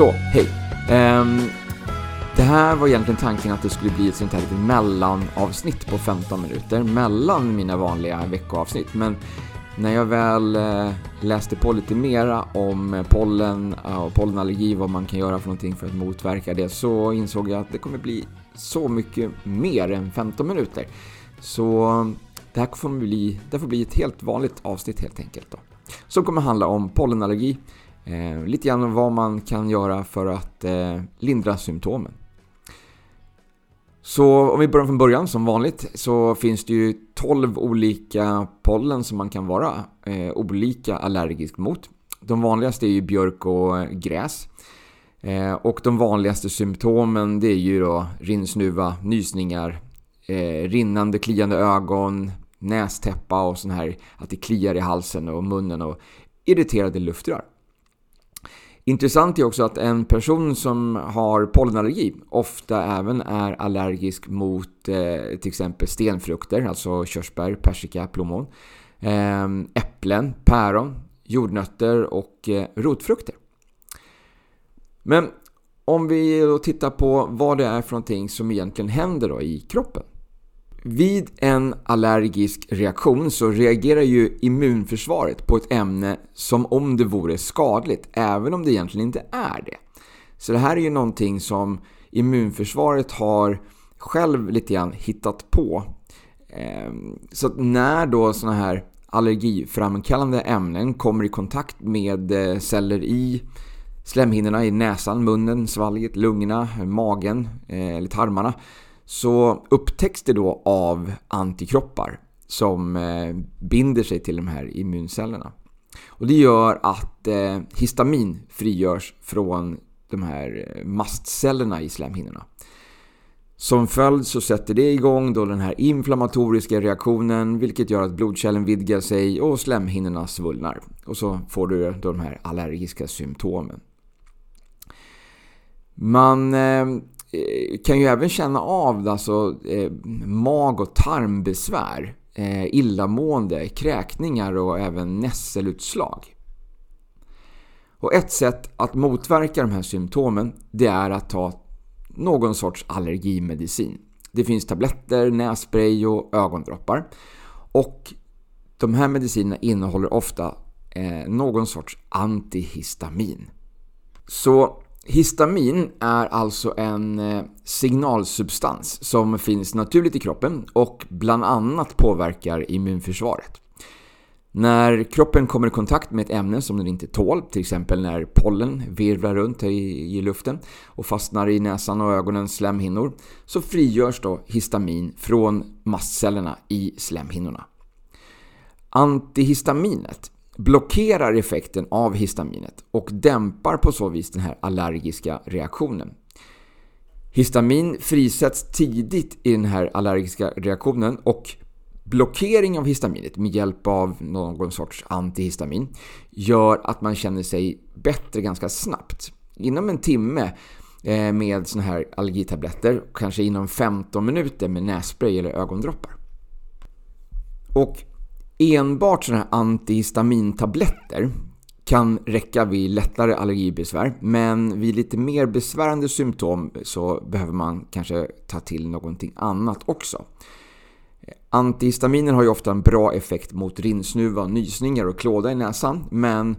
Så, hej! Um, det här var egentligen tanken att det skulle bli ett sånt här litet mellanavsnitt på 15 minuter mellan mina vanliga veckoavsnitt. Men när jag väl eh, läste på lite mera om eh, pollen eh, och pollenallergi, vad man kan göra för någonting för att motverka det, så insåg jag att det kommer bli så mycket mer än 15 minuter. Så det här får bli, det får bli ett helt vanligt avsnitt helt enkelt. Då. Som kommer handla om pollenallergi, eh, lite grann vad man kan göra för att eh, lindra symptomen. Så om vi börjar från början som vanligt så finns det ju 12 olika pollen som man kan vara eh, olika allergisk mot. De vanligaste är ju björk och gräs. Eh, och de vanligaste symptomen det är ju då rinnsnuva, nysningar, eh, rinnande kliande ögon, nästäppa och sån här att det kliar i halsen och munnen och irriterade luftrör. Intressant är också att en person som har pollenallergi ofta även är allergisk mot eh, till exempel stenfrukter, alltså körsbär, persika, plommon, eh, äpplen, päron, jordnötter och eh, rotfrukter. Men om vi då tittar på vad det är för någonting som egentligen händer då i kroppen. Vid en allergisk reaktion så reagerar ju immunförsvaret på ett ämne som om det vore skadligt, även om det egentligen inte är det. Så det här är ju någonting som immunförsvaret har själv lite grann hittat på. Ehm, så att när då sådana här allergiframkallande ämnen kommer i kontakt med eh, celler i slemhinnorna i näsan, munnen, svalget, lungorna, magen eh, eller tarmarna så upptäcks det då av antikroppar som eh, binder sig till de här immuncellerna. Och det gör att eh, histamin frigörs från de här eh, mastcellerna i slemhinnorna. Som följd så sätter det igång då den här inflammatoriska reaktionen vilket gör att blodkärlen vidgar sig och slemhinnorna svullnar. Och så får du då de här allergiska symptomen. Man Eh, kan ju även känna av alltså, eh, mag och tarmbesvär, eh, illamående, kräkningar och även nässelutslag. Och ett sätt att motverka de här symptomen det är att ta någon sorts allergimedicin. Det finns tabletter, nässpray och ögondroppar. Och de här medicinerna innehåller ofta eh, någon sorts antihistamin. Så Histamin är alltså en eh, signalsubstans som finns naturligt i kroppen och bland annat påverkar immunförsvaret. När kroppen kommer i kontakt med ett ämne som den inte tål, till exempel när pollen virvlar runt i, luften och fastnar i näsan och ögonens slemhinnor, så frigörs då histamin från mastcellerna i slemhinnorna. Antihistaminet blockerar effekten av histaminet och dämpar på så vis den här allergiska reaktionen. Histamin frisätts tidigt i den här allergiska reaktionen och blockering av histaminet med hjälp av någon sorts antihistamin gör att man känner sig bättre ganska snabbt. Inom en timme eh, med såna här allergitabletter, kanske inom 15 minuter med nässpray eller ögondroppar. Och Enbart sådana här antihistamintabletter kan räcka vid lättare allergibesvär men vid lite mer besvärande symptom så behöver man kanske ta till någonting annat också. Antihistaminer har ju ofta en bra effekt mot rinnsnuva, nysningar och klåda i näsan men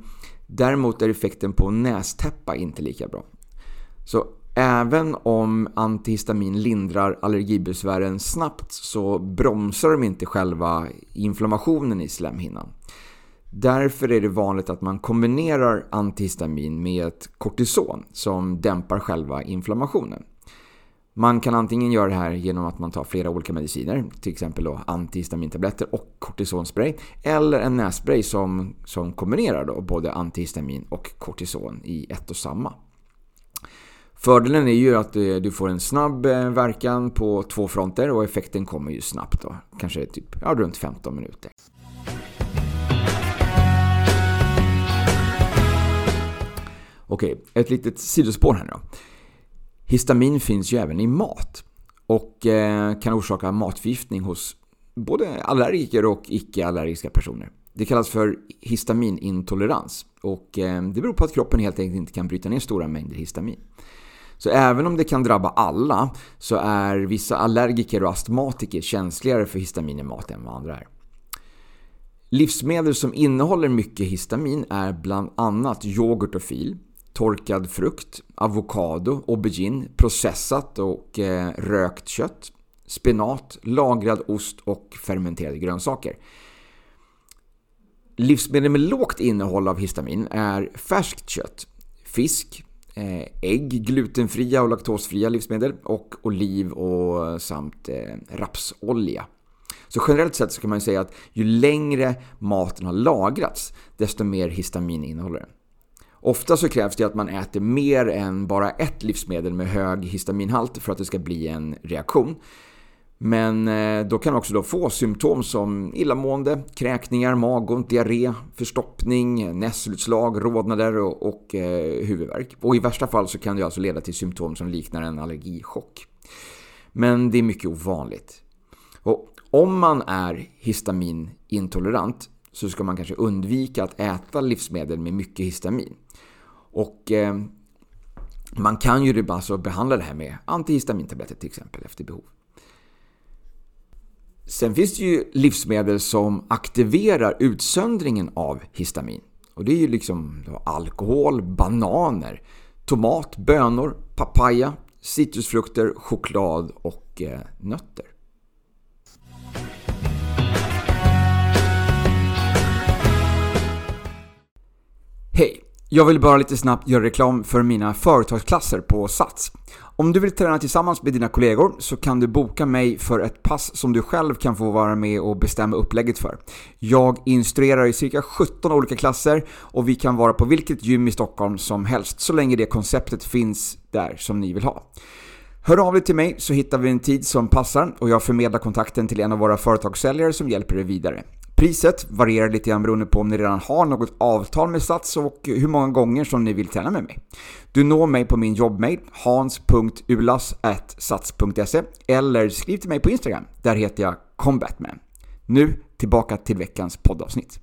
däremot är effekten på nästäppa inte lika bra. Så Även om antihistamin lindrar allergibesvären snabbt så bromsar de inte själva inflammationen i slemhinnan. Därför är det vanligt att man kombinerar antihistamin med ett kortison som dämpar själva inflammationen. Man kan antingen göra det här genom att man tar flera olika mediciner, till exempel då antihistamintabletter och kortisonspray, eller en nässpray som, som kombinerar då både antihistamin och kortison i ett och samma. Fördelen är ju att eh, du får en snabb eh, verkan på två fronter och effekten kommer ju snabbt då. Kanske typ ja, runt 15 minuter. Okej, ett litet sidospår här nu då. Histamin finns ju även i mat och eh, kan orsaka matförgiftning hos både allergiker och icke-allergiska personer. Det kallas för histaminintolerans och det beror på att kroppen helt enkelt inte kan bryta ner stora mängder histamin. Så även om det kan drabba alla så är vissa allergiker och astmatiker känsligare för histamin i mat än vad andra är. Livsmedel som innehåller mycket histamin är bland annat yoghurt och fil, torkad frukt, avokado, aubergine, processat och eh, rökt kött, spenat, lagrad ost och fermenterade grönsaker. Livsmedel med lågt innehåll av histamin är färskt kött, fisk, Eh, ägg, glutenfria och laktosfria livsmedel och oliv och samt eh, rapsolja. Så generellt sett så kan man säga att ju längre maten har lagrats, desto mer histamin innehåller den. Ofta så krävs det att man äter mer än bara ett livsmedel med hög histaminhalt för att det ska bli en reaktion. Men eh, då kan också då få symptom som illamående, kräkningar, magont, diarré, förstoppning, nässelutslag, rodnader och, och eh, huvudvärk. Och i värsta fall så kan det alltså leda till symptom som liknar en allergichock. Men det är mycket ovanligt. Och om man är histaminintolerant så ska man kanske undvika att äta livsmedel med mycket histamin. Och eh, man kan ju alltså behandla det här med antihistamintabletter till exempel efter behov. Sen finns det ju livsmedel som aktiverar utsöndringen av histamin. Och det är ju liksom alkohol, bananer, tomat, bönor, papaya, citrusfrukter, choklad och eh, nötter. Hej! Jag vill bara lite snabbt göra reklam för mina företagsklasser på Sats. Om du vill träna tillsammans med dina kollegor så kan du boka mig för ett pass som du själv kan få vara med och bestämma upplägget för. Jag instruerar i cirka 17 olika klasser och vi kan vara på vilket gym i Stockholm som helst så länge det konceptet finns där som ni vill ha. Hör av dig till mig så hittar vi en tid som passar och jag förmedlar kontakten till en av våra företagssäljare som hjälper dig vidare. Priset varierar lite grann beroende på om ni redan har något avtal med Sats och hur många gånger som ni vill träna med mig. Du når mig på min jobbmail hans.ulas.sats.se eller skriv till mig på Instagram. Där heter jag combatman. Nu tillbaka till veckans poddavsnitt.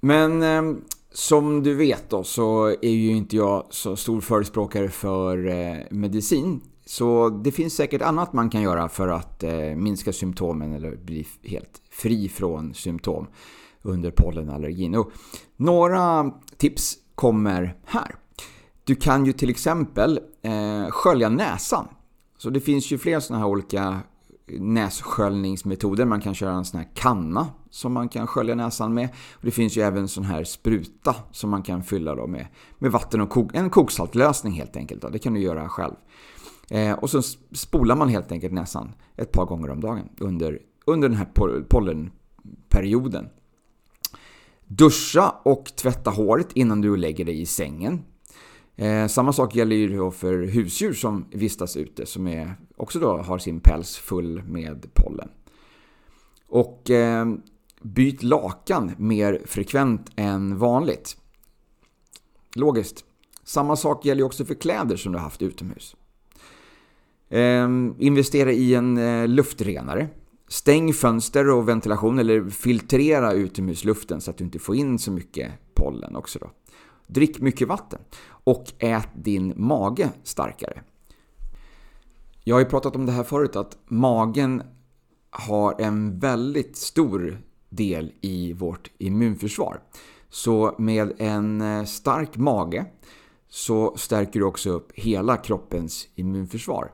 Men eh, som du vet då så är ju inte jag så stor förespråkare för eh, medicin. Så det finns säkert annat man kan göra för att eh, minska symptomen eller bli helt fri från symptom under pollenallergin. Och några tips kommer här. Du kan ju till exempel eh, skölja näsan. Så det finns ju flera sådana här olika nässköljningsmetoder. Man kan köra en sån här kanna som man kan skölja näsan med. Och det finns ju även sån här spruta som man kan fylla då med, med vatten och kok, en koksaltlösning helt enkelt. Då. Det kan du göra själv. Eh, och så spolar man helt enkelt näsan ett par gånger om dagen under, under den här pollenperioden. Duscha och tvätta håret innan du lägger dig i sängen. Eh, samma sak gäller ju för husdjur som vistas ute som är, också då har sin päls full med pollen. Och eh, byt lakan mer frekvent än vanligt. Logiskt. Samma sak gäller ju också för kläder som du har haft utomhus. Eh, investera i en eh, luftrenare. Stäng fönster och ventilation eller filtrera utomhusluften så att du inte får in så mycket pollen också då. Drick mycket vatten och ät din mage starkare. Jag har ju pratat om det här förut att magen har en väldigt stor del i vårt immunförsvar. Så med en eh, stark mage så stärker du också upp hela kroppens immunförsvar.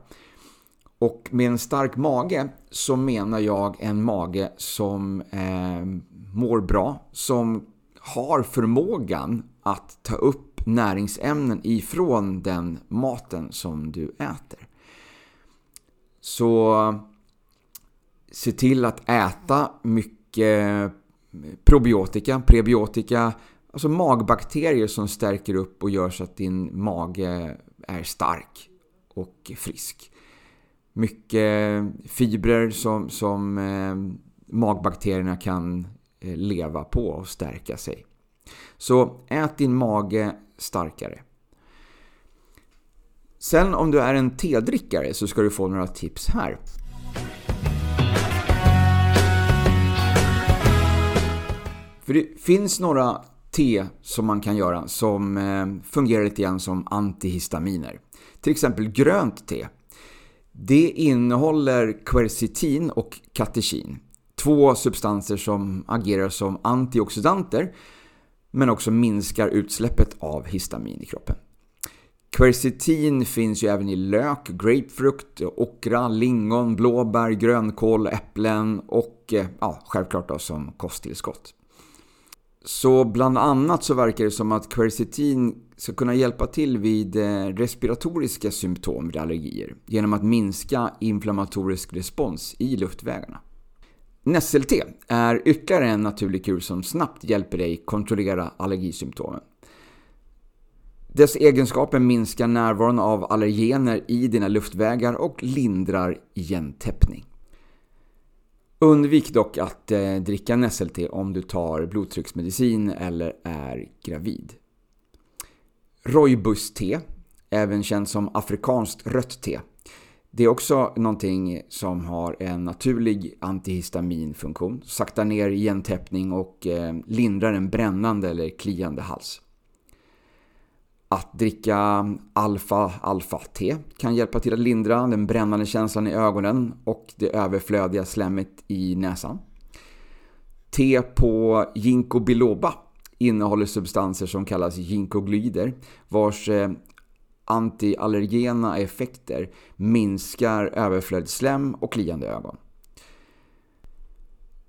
Och med en stark mage så menar jag en mage som eh, mår bra, som har förmågan att ta upp näringsämnen ifrån den maten som du äter. Så se till att äta mycket eh, probiotika, prebiotika, alltså magbakterier som stärker upp och gör så att din mage är stark och frisk. Mycket fibrer som, som eh, magbakterierna kan eh, leva på och stärka sig. Så ät din mage starkare. Sen om du är en tedrickare så ska du få några tips här. För det finns några te som man kan göra som eh, fungerar lite grann som antihistaminer. Till exempel grönt te. Det innehåller quercetin och katekin. Två substanser som agerar som antioxidanter men också minskar utsläppet av histamin i kroppen. Quercetin finns ju även i lök, grapefrukt, okra, lingon, blåbär, grönkål, äpplen och eh, ja, självklart då som kosttillskott. Så bland annat så verkar det som att quercetin ska kunna hjälpa till vid eh, respiratoriska symptom vid allergier genom att minska inflammatorisk respons i luftvägarna. Nässelte är ytterligare en naturlig kur som snabbt hjälper dig kontrollera allergisymptomen. Dess egenskaper minskar närvaron av allergener i dina luftvägar och lindrar igentäppning. Undvik dock att eh, dricka nässelte om du tar blodtrycksmedicin eller är gravid. Rooibos-te, även känt som afrikanskt rött te. Det är också någonting som har en naturlig antihistaminfunktion, saktar ner igentäppning och eh, lindrar en brännande eller kliande hals. Att dricka alfa-alfa-te kan hjälpa till att lindra den brännande känslan i ögonen och det överflödiga slemmet i näsan. Te på ginkgo biloba innehåller substanser som kallas ginkgoglyder vars eh, antiallergena effekter minskar överflödsslem och kliande ögon.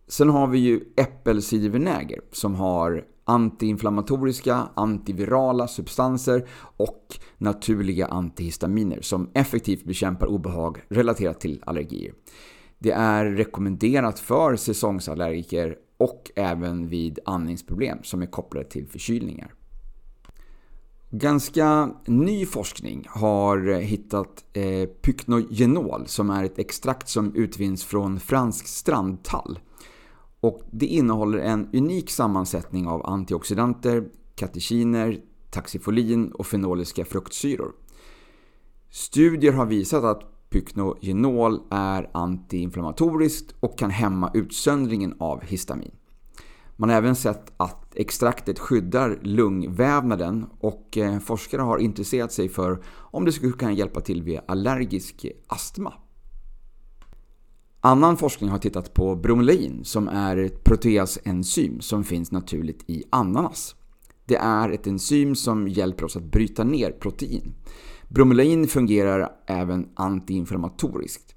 Sen har vi ju äppelcidervinäger som har antiinflammatoriska, antivirala substanser och naturliga antihistaminer som effektivt bekämpar obehag relaterat till allergier. Det är rekommenderat för säsongsallergiker och även vid andningsproblem som är kopplade till förkylningar. Ganska ny forskning har hittat eh, pyknogenol som är ett extrakt som utvinns från fransk strandtall. Och det innehåller en unik sammansättning av antioxidanter, katekiner, taxifolin och fenoliska fruktsyror. Studier har visat att pyknogenol är antiinflammatoriskt och kan hämma utsöndringen av histamin. Man har även sett att extraktet skyddar lungvävnaden och eh, forskare har intresserat sig för om det skulle kunna hjälpa till vid allergisk astma. Annan forskning har tittat på bromelin som är ett proteasenzym som finns naturligt i ananas. Det är ett enzym som hjälper oss att bryta ner protein. Bromelin fungerar även antiinflammatoriskt.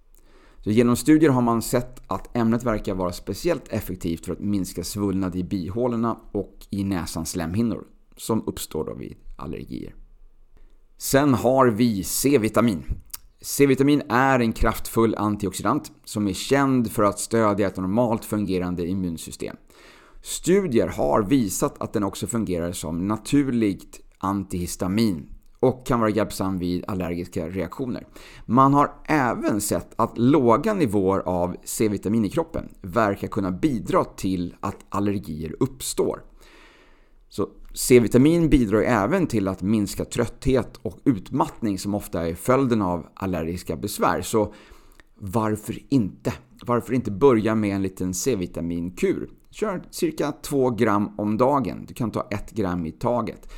Så genom studier har man sett att ämnet verkar vara speciellt effektivt för att minska svullnad i bihålorna och i näsans slemhinnor som uppstår vid allergier. Sen har vi C-vitamin. C-vitamin är en kraftfull antioxidant som är känd för att stödja ett normalt fungerande immunsystem. Studier har visat att den också fungerar som naturligt antihistamin och kan vara hjälpsam vid allergiska reaktioner. Man har även sett att låga nivåer av C-vitamin i kroppen verkar kunna bidra till att allergier uppstår. Så C-vitamin bidrar även till att minska trötthet och utmattning som ofta är följden av allergiska besvär. Så varför inte? Varför inte börja med en liten C-vitaminkur? Kör cirka 2 gram om dagen. Du kan ta 1 gram i taget.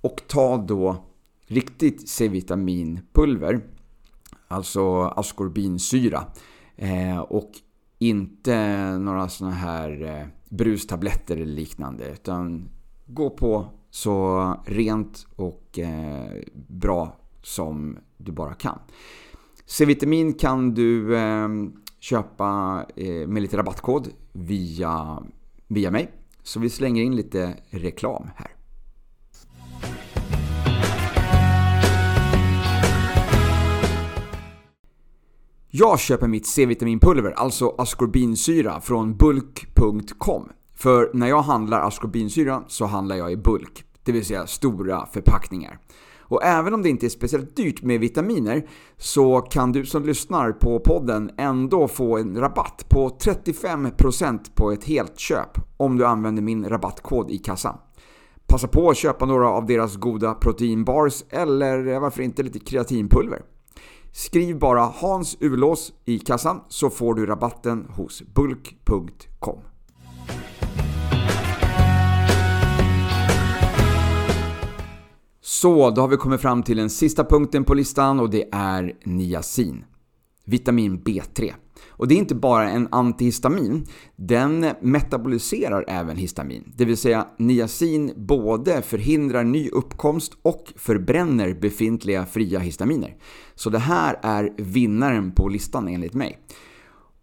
Och ta då riktigt C-vitaminpulver, alltså askorbinsyra. Eh, och inte några såna här eh, brustabletter eller liknande. Utan gå på så rent och eh, bra som du bara kan. C-vitamin kan du ehm, köpa eh, med lite rabattkod via, via mig. Så vi slänger in lite reklam här. Jag köper mitt C-vitaminpulver, alltså askorbinsyra, från bulk.com. För när jag handlar askorbinsyra så handlar jag i bulk, det vill säga stora förpackningar. Och även om det inte är speciellt dyrt med vitaminer så kan du som lyssnar på podden ändå få en rabatt på 35% på ett helt köp om du använder min rabattkod i kassan. Passa på att köpa några av deras goda proteinbars eller eh, varför inte lite kreatinpulver. Skriv bara Hans Ulås i kassan så får du rabatten hos bulk.com. Så, då har vi kommit fram till den sista punkten på listan och det är niacin. Vitamin B3. Och det är inte bara en antihistamin, den metaboliserar även histamin. Det vill säga niacin både förhindrar ny uppkomst och förbränner befintliga fria histaminer. Så det här är vinnaren på listan enligt mig.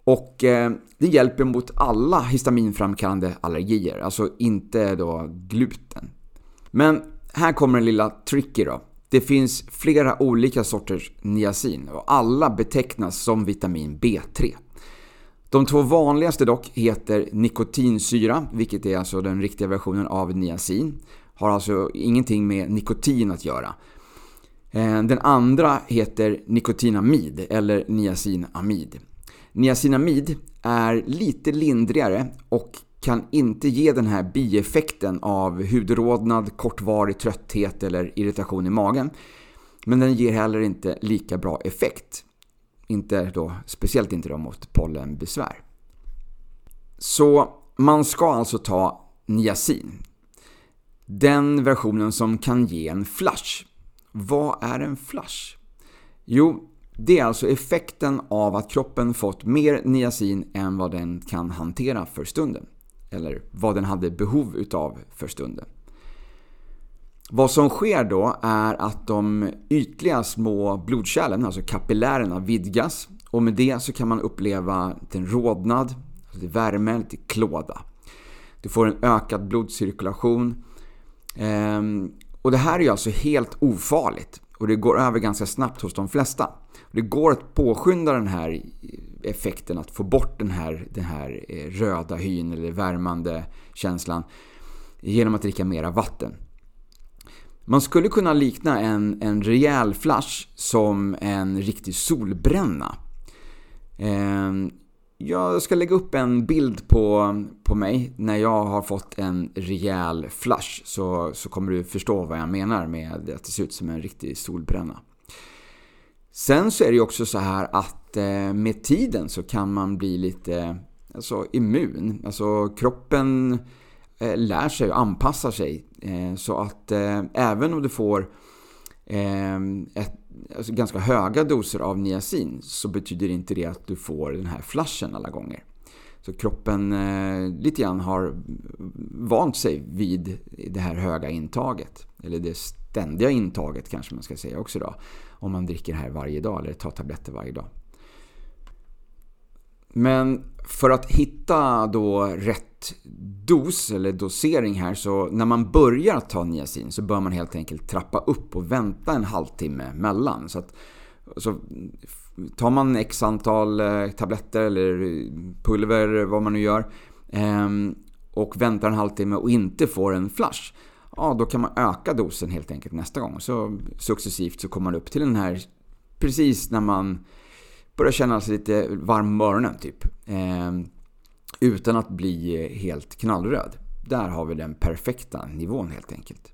Och eh, det hjälper mot alla histaminframkallande allergier, alltså inte då gluten. Men här kommer en lilla tricky då. Det finns flera olika sorters niacin och alla betecknas som vitamin B3. De två vanligaste dock heter nikotinsyra, vilket är alltså den riktiga versionen av niacin. Har alltså ingenting med nikotin att göra. Eh, den andra heter nikotinamid eller niacinamid. Niacinamid är lite lindrigare och kan inte ge den här bieffekten av hudrodnad, kortvarig trötthet eller irritation i magen. Men den ger heller inte lika bra effekt. Inte då, speciellt inte då mot pollenbesvär. Så man ska alltså ta niacin. Den versionen som kan ge en flash. Vad är en flash? Jo, det är alltså effekten av att kroppen fått mer niacin än vad den kan hantera för stunden. Eller vad den hade behov utav för stunden. Vad som sker då är att de ytliga små blodkärlen, alltså kapillärerna, vidgas och med det så kan man uppleva en rodnad, alltså lite värme, lite klåda. Du får en ökad blodcirkulation. Ehm, och det här är ju alltså helt ofarligt och det går över ganska snabbt hos de flesta. Det går att påskynda den här effekten, att få bort den här, den här eh, röda hyn eller värmande känslan genom att dricka mera vatten. Man skulle kunna likna en, en rejäl flash som en riktig solbränna. Ehm, jag ska lägga upp en bild på, på mig när jag har fått en rejäl flash så, så kommer du förstå vad jag menar med att det ser ut som en riktig solbränna. Sen så är det ju också så här att Eh, med tiden så kan man bli lite alltså, immun. Alltså kroppen eh, lär sig och anpassar sig. Eh, så att även om du får ett, alltså ganska höga doser av niacin så betyder inte det att du får den här flashen alla gånger. Så kroppen lite grann har vant sig vid det här höga intaget. Eller det ständiga intaget kanske man ska säga också då om man dricker det här varje dag eller tar tabletter varje dag. Men för att hitta då rätt dos eller dosering här så när man börjar ta niacin så bör man helt enkelt trappa upp och vänta en halvtimme mellan. Så, att, så tar man x antal eh, tabletter eller pulver, vad man nu gör ehm, och väntar en halvtimme och inte får en flash ja, då kan man öka dosen helt enkelt nästa gång. Så successivt så kommer man upp till den här precis när man börjar känna sig lite varm om öronen typ. Eh, utan att bli helt knallröd. Där har vi den perfekta nivån helt enkelt.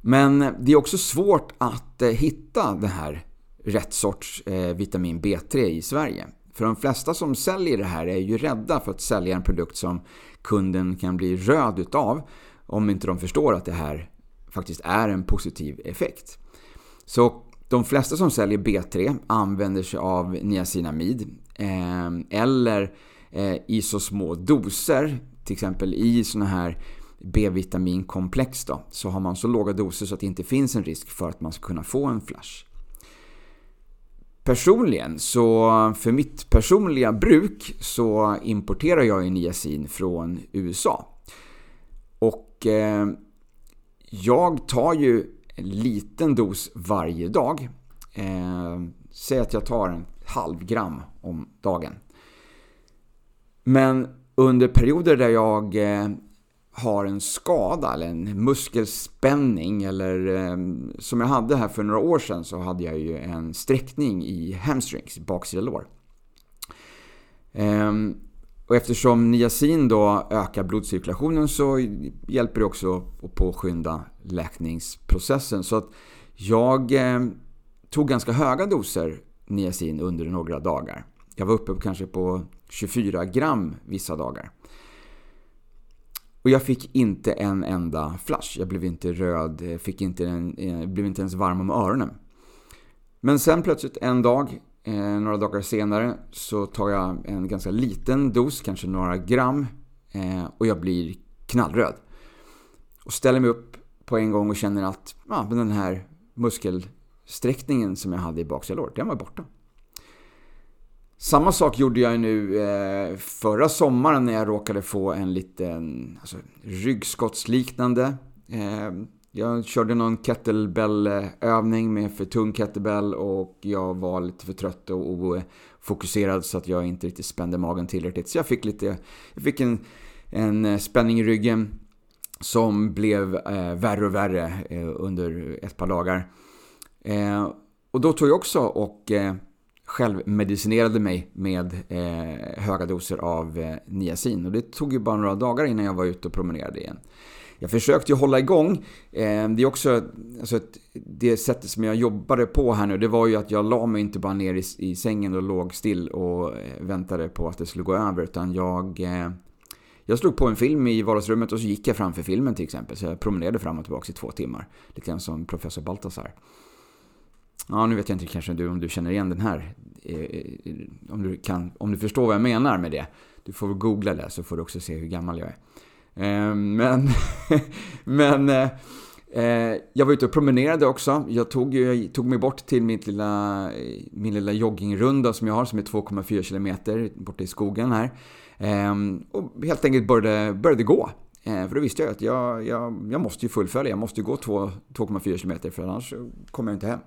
Men det är också svårt att eh, hitta den här rätt sorts eh, vitamin B3 i Sverige. För de flesta som säljer det här är ju rädda för att sälja en produkt som kunden kan bli röd utav om inte de förstår att det här faktiskt är en positiv effekt. Så de flesta som säljer B3 använder sig av niacinamid eh, eller eh, i så små doser, till exempel i såna här B-vitaminkomplex då, så har man så låga doser så att det inte finns en risk för att man ska kunna få en flash. Personligen, så för mitt personliga bruk så importerar jag ju niacin från USA. Och eh, jag tar ju liten dos varje dag. Eh, säg att jag tar en halv gram om dagen. Men under perioder där jag eh, har en skada eller en muskelspänning eller eh, som jag hade här för några år sedan så hade jag ju en sträckning i hamstrings, baksida lår. Ehm, och eftersom niacin då ökar blodcirkulationen så hjälper det också att påskynda läkningsprocessen. Så att jag eh, tog ganska höga doser niacin under några dagar. Jag var uppe kanske på 24 gram vissa dagar. Och jag fick inte en enda flash. Jag blev inte röd, fick inte en, eh, blev inte ens varm om öronen. Men sen plötsligt en dag, eh, några dagar senare, så tar jag en ganska liten dos, kanske några gram, eh, och jag blir knallröd. Och ställer mig upp på en gång och känner att ja, den här muskelsträckningen som jag hade i baksida den var borta. Samma sak gjorde jag nu eh, förra sommaren när jag råkade få en liten alltså, ryggskottsliknande. Eh, jag körde någon kettlebell-övning med för tung kettlebell och jag var lite för trött och ofokuserad så att jag inte riktigt spände magen tillräckligt. Så jag fick lite, jag fick en, en eh, spänning i ryggen som blev eh, värre och värre eh, under ett par dagar. Eh, och då tog jag också och eh, självmedicinerade mig med eh, höga doser av eh, niacin. Och det tog ju bara några dagar innan jag var ute och promenerade igen. Jag försökte ju hålla igång. Ehm, det är också alltså det sättet som jag jobbade på här nu. Det var ju att jag la mig inte bara ner i, i sängen och låg still och eh, väntade på att det skulle gå över. Utan jag, eh, jag slog på en film i vardagsrummet och så gick jag framför filmen till exempel. Så jag promenerade fram och tillbaka i två timmar. Lite grann som professor Baltasar. Ja, nu vet jag inte kanske du, om du känner igen den här. Eh, om du, kan, om du förstår vad jag menar med det. Du får googla det så får du också se hur gammal jag är. Eh, men men eh, eh, jag var ute och promenerade också. Jag tog, jag tog mig bort till mitt lilla, eh, min lilla joggingrunda som jag har som är 2,4 km borta i skogen här. Eh, och helt enkelt började, började gå. För då visste jag att jag, jag, jag måste ju fullfölja. Jag måste ju gå 2,4 km för annars kommer jag inte hem.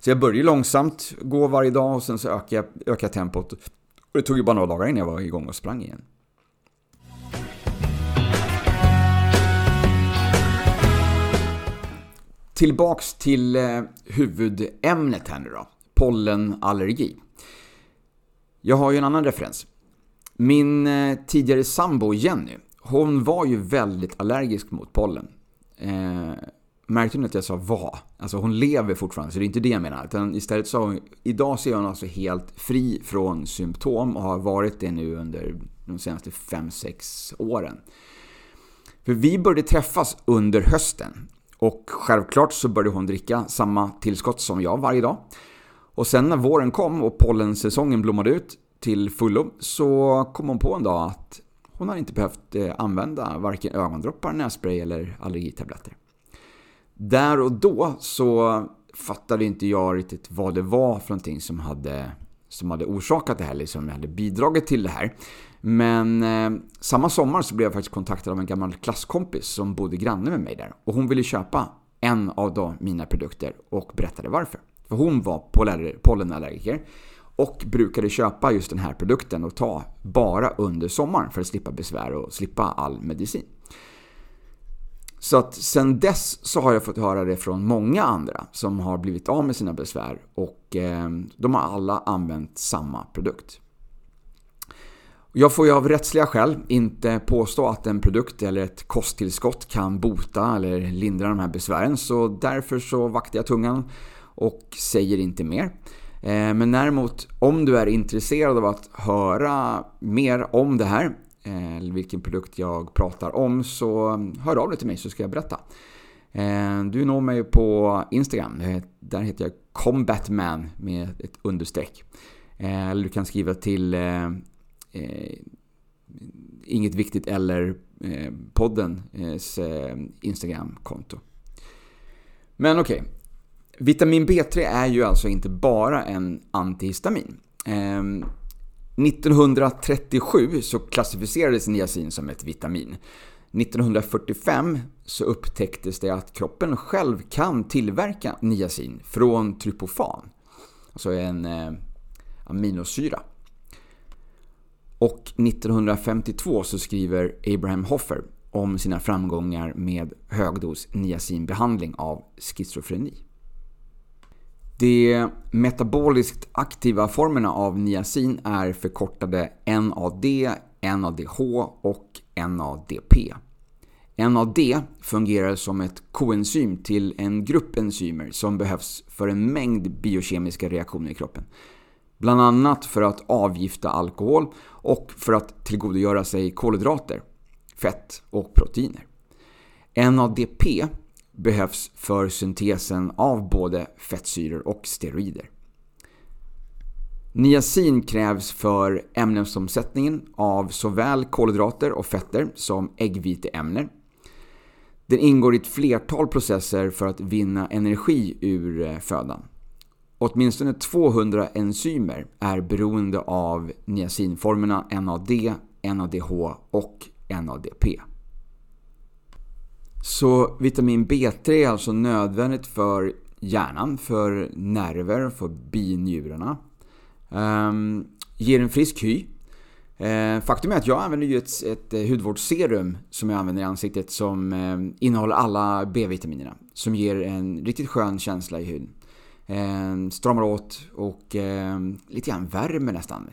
Så jag började långsamt gå varje dag och sen så ökade jag, ökade jag tempot. Och det tog ju bara några dagar innan jag var igång och sprang igen. Tillbaks till eh, huvudämnet här nu då. Pollenallergi. Jag har ju en annan referens. Min eh, tidigare sambo Jenny, hon var ju väldigt allergisk mot pollen. Eh, Märkte ni att jag sa var? Alltså hon lever fortfarande, så det är inte det jag menar. Utan istället sa hon, idag ser är hon alltså helt fri från symptom och har varit det nu under de senaste 5-6 åren. För vi började träffas under hösten. Och självklart så började hon dricka samma tillskott som jag varje dag. Och sen när våren kom och pollensäsongen blommade ut till fullo så kom hon på en dag att hon har inte behövt eh, använda varken ögondroppar, nässpray eller allergitabletter. Där och då så fattade inte jag riktigt vad det var för någonting som hade, som hade orsakat det här, liksom hade bidragit till det här. Men eh, samma sommar så blev jag faktiskt kontaktad av en gammal klasskompis som bodde granne med mig där. Och hon ville köpa en av då mina produkter och berättade varför. För hon var pollenallergiker och brukade köpa just den här produkten och ta bara under sommaren för att slippa besvär och slippa all medicin. Så att sen dess så har jag fått höra det från många andra som har blivit av med sina besvär och eh, de har alla använt samma produkt. Jag får ju av rättsliga skäl inte påstå att en produkt eller ett kosttillskott kan bota eller lindra de här besvären så därför så vaktar jag tungan och säger inte mer. Eh, men däremot om du är intresserad av att höra mer om det här eh, eller vilken produkt jag pratar om så hör av dig till mig så ska jag berätta. Eh, du når mig på Instagram. Där heter jag Combatman med ett understreck. Eller du kan skriva till Eh, inget Viktigt eller eh, poddens eh, Instagram-konto. Men okej. Okay. Vitamin B3 är ju alltså inte bara en antihistamin. Ehm, 1937 så klassificerades niacin som ett vitamin. 1945 så upptäcktes det att kroppen själv kan tillverka niacin från tryptofan, alltså en eh, aminosyra. Och 1952 så skriver Abraham Hoffer om sina framgångar med högdos niacinbehandling av schizofreni. De metaboliskt aktiva formerna av niacin är förkortade NAD, NADH och NADP. NAD fungerar som ett koenzym till en grupp enzymer som behövs för en mängd biokemiska reaktioner i kroppen. Bland annat för att avgifta alkohol och för att tillgodogöra sig kolhydrater, fett och proteiner. NADP behövs för syntesen av både fettsyror och steroider. Niacin krävs för ämnesomsättningen av såväl kolhydrater och fetter som äggviteämnen. Den ingår i ett flertal processer för att vinna energi ur eh, födan. Åtminstone 200 enzymer är beroende av niacinformerna NAD, NADH och NADP. Så vitamin B3 är alltså nödvändigt för hjärnan, för nerver, för binjurarna. Ehm, ger en frisk hy. Ehm, faktum är att jag använder ju ett, ett eh, hudvårdsserum som jag använder i ansiktet som uh, innehåller alla B-vitaminerna. Som ger en riktigt skön känsla i huden. Eh, stramar åt och eh, lite grann värmer nästan.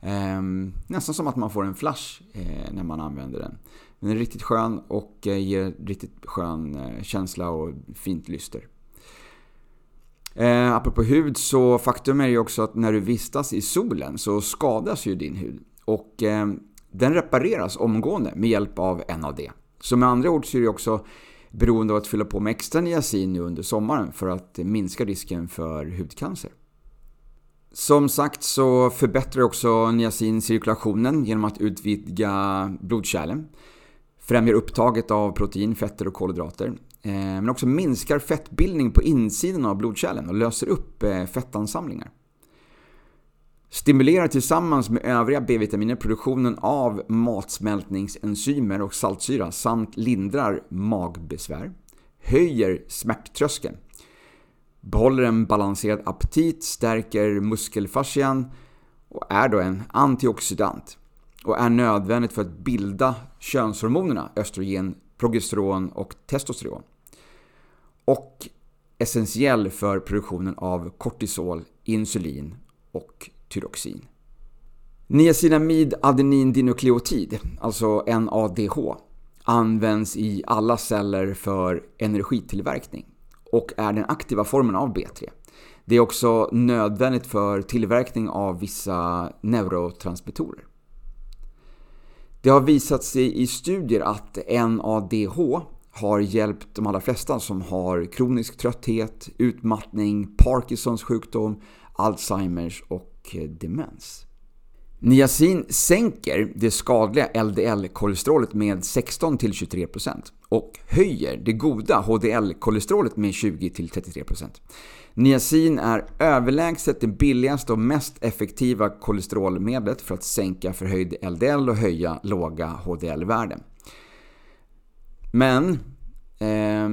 Ehm, nästan som att man får en flash eh, när man använder den. Den är riktigt skön och eh, ger riktigt skön eh, känsla och fint lyster. Eh, apropå hud så faktum är ju också att när du vistas i solen så skadas ju din hud. Och eh, den repareras omgående med hjälp av NAD. Så med andra ord så är det också beroende av att fylla på med extra niacin nu under sommaren för att minska risken för hudcancer. Som sagt så förbättrar också niacin cirkulationen genom att utvidga blodkärlen främjar upptaget av protein, fetter och kolhydrater. Eh, men också minskar fettbildning på insidan av blodkärlen och löser upp eh, fettansamlingar. Stimulerar tillsammans med övriga B-vitaminer produktionen av matsmältningsenzymer och saltsyra samt lindrar magbesvär. Höjer smärttröskeln. Behåller en balanserad aptit, stärker muskelfascian och är då en antioxidant och är nödvändigt för att bilda könshormonerna östrogen, progesteron och testosteron. Och essentiell för produktionen av kortisol, insulin och tyroxin. Niacinamid adenindinukleotid, alltså NADH, används i alla celler för energitillverkning och är den aktiva formen av B3. Det är också nödvändigt för tillverkning av vissa neurotransmittorer. Det har visat sig i studier att NADH har hjälpt de allra flesta som har kronisk trötthet, utmattning, Parkinsons sjukdom, Alzheimers och demens. Niacin sänker det skadliga LDL-kolesterolet med 16-23% och höjer det goda HDL-kolesterolet med 20-33%. Niacin är överlägset det billigaste och mest effektiva kolesterolmedlet för att sänka förhöjd LDL och höja låga HDL-värden. Men eh,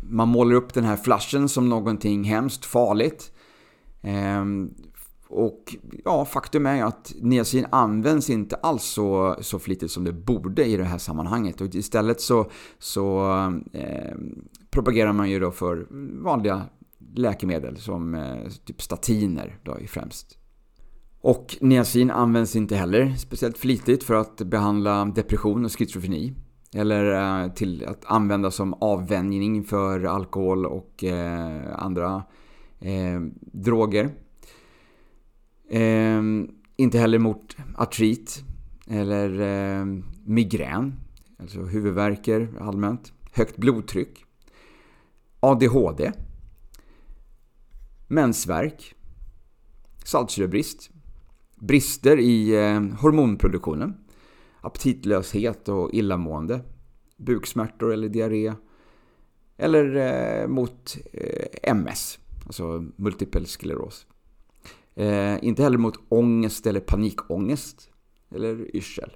man målar upp den här flashen som någonting hemskt farligt. Eh, och ja, faktum är att niacin används inte alls så, så flitigt som det borde i det här sammanhanget. Och istället så, så eh, propagerar man ju då för vanliga läkemedel som eh, typ statiner då främst. Och niacin används inte heller speciellt flitigt för att behandla depression och schizofreni. Eller eh, till att använda som avvänjning för alkohol och eh, andra eh, droger. Eh, inte heller mot artrit eller eh, migrän, alltså huvudvärker allmänt, högt blodtryck, ADHD, mensvärk, saltsyrebrist, brister i eh, hormonproduktionen, aptitlöshet och illamående, buksmärtor eller diarré, eller eh, mot eh, MS, alltså multipel skleros. Eh, inte heller mot ångest eller panikångest eller yrsel.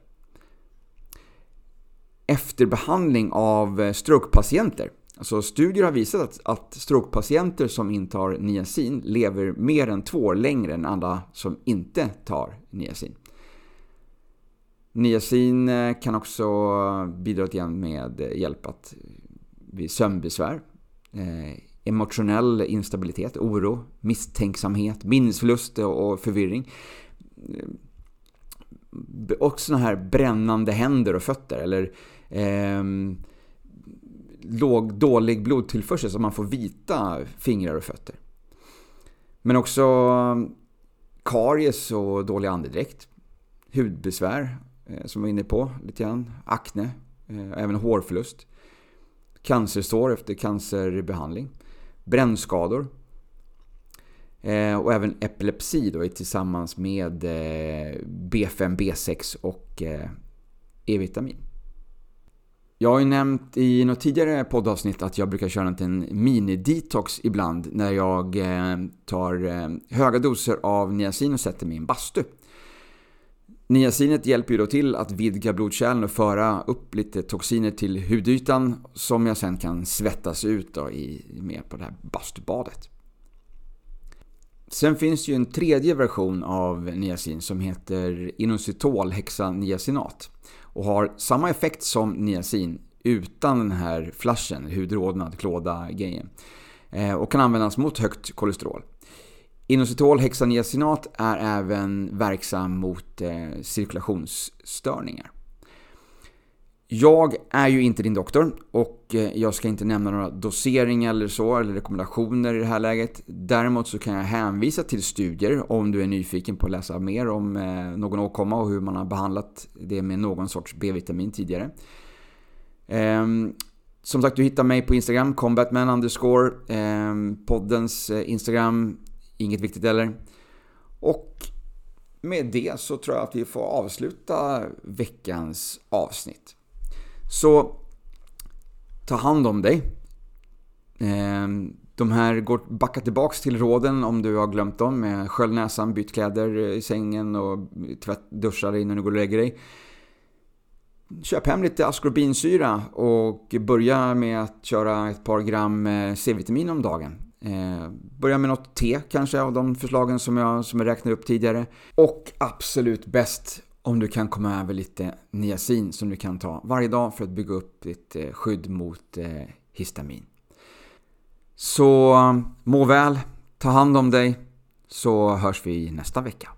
Efterbehandling av eh, strokepatienter. Alltså studier har visat att, att strokepatienter som intar niacin lever mer än två år längre än alla som inte tar niacin. Niacin eh, kan också bidra till med eh, hjälp att vid sömnbesvär, emotionell instabilitet, oro, misstänksamhet, minnesförlust och förvirring. Eh, och sådana här brännande händer och fötter eller eh, låg, dålig blodtillförsel så man får vita fingrar och fötter. Men också eh, karies och dålig andedräkt. Hudbesvär, eh, som vi var inne på lite grann. Akne, eh, även hårförlust. Cancersår efter cancerbehandling. Brännskador. Eh, och även epilepsi då tillsammans med eh, B5, B6 och eh, E-vitamin. Jag har ju nämnt i något tidigare poddavsnitt att jag brukar köra en liten mini-detox ibland när jag eh, tar höga doser av niacin och sätter mig i en bastu. Niacinet hjälper ju då till att vidga blodkärlen och föra upp lite toxiner till hudytan som jag sen kan svettas ut då i, med på det här bastubadet. Sen finns det ju en tredje version av niacin som heter inositol hexaniacinat och har samma effekt som niacin utan den här flashen, hudrodnad klåda-grejen. Eh, och kan användas mot högt kolesterol. Inositol hexaniacinat är även verksam mot eh, cirkulationsstörningar. Jag är ju inte din doktor och eh, jag ska inte nämna några doseringar eller så, eller rekommendationer i det här läget. Däremot så kan jag hänvisa till studier om du är nyfiken på att läsa mer om eh, någon åkomma och hur man har behandlat det med någon sorts B-vitamin tidigare. Ehm, som sagt, du hittar mig på Instagram, combatman underscore, ehm, poddens Instagram, inget viktigt heller. Och med det så tror jag att vi får avsluta veckans avsnitt. Så ta hand om dig. Ehm, de här går backa tillbaks till råden om du har glömt dem med skölj näsan, byt kläder i sängen och tvätt, duscha dig innan du går och lägger dig. Köp hem lite askorbinsyra och börja med att köra ett par gram eh, C-vitamin om dagen. Eh, börja med något te kanske av de förslagen som jag, som jag räknade upp tidigare. Och absolut bäst om du kan komma över lite niacin som du kan ta varje dag för att bygga upp ditt eh, skydd mot eh, histamin. Så eh, må väl, ta hand om dig, så hörs vi nästa vecka.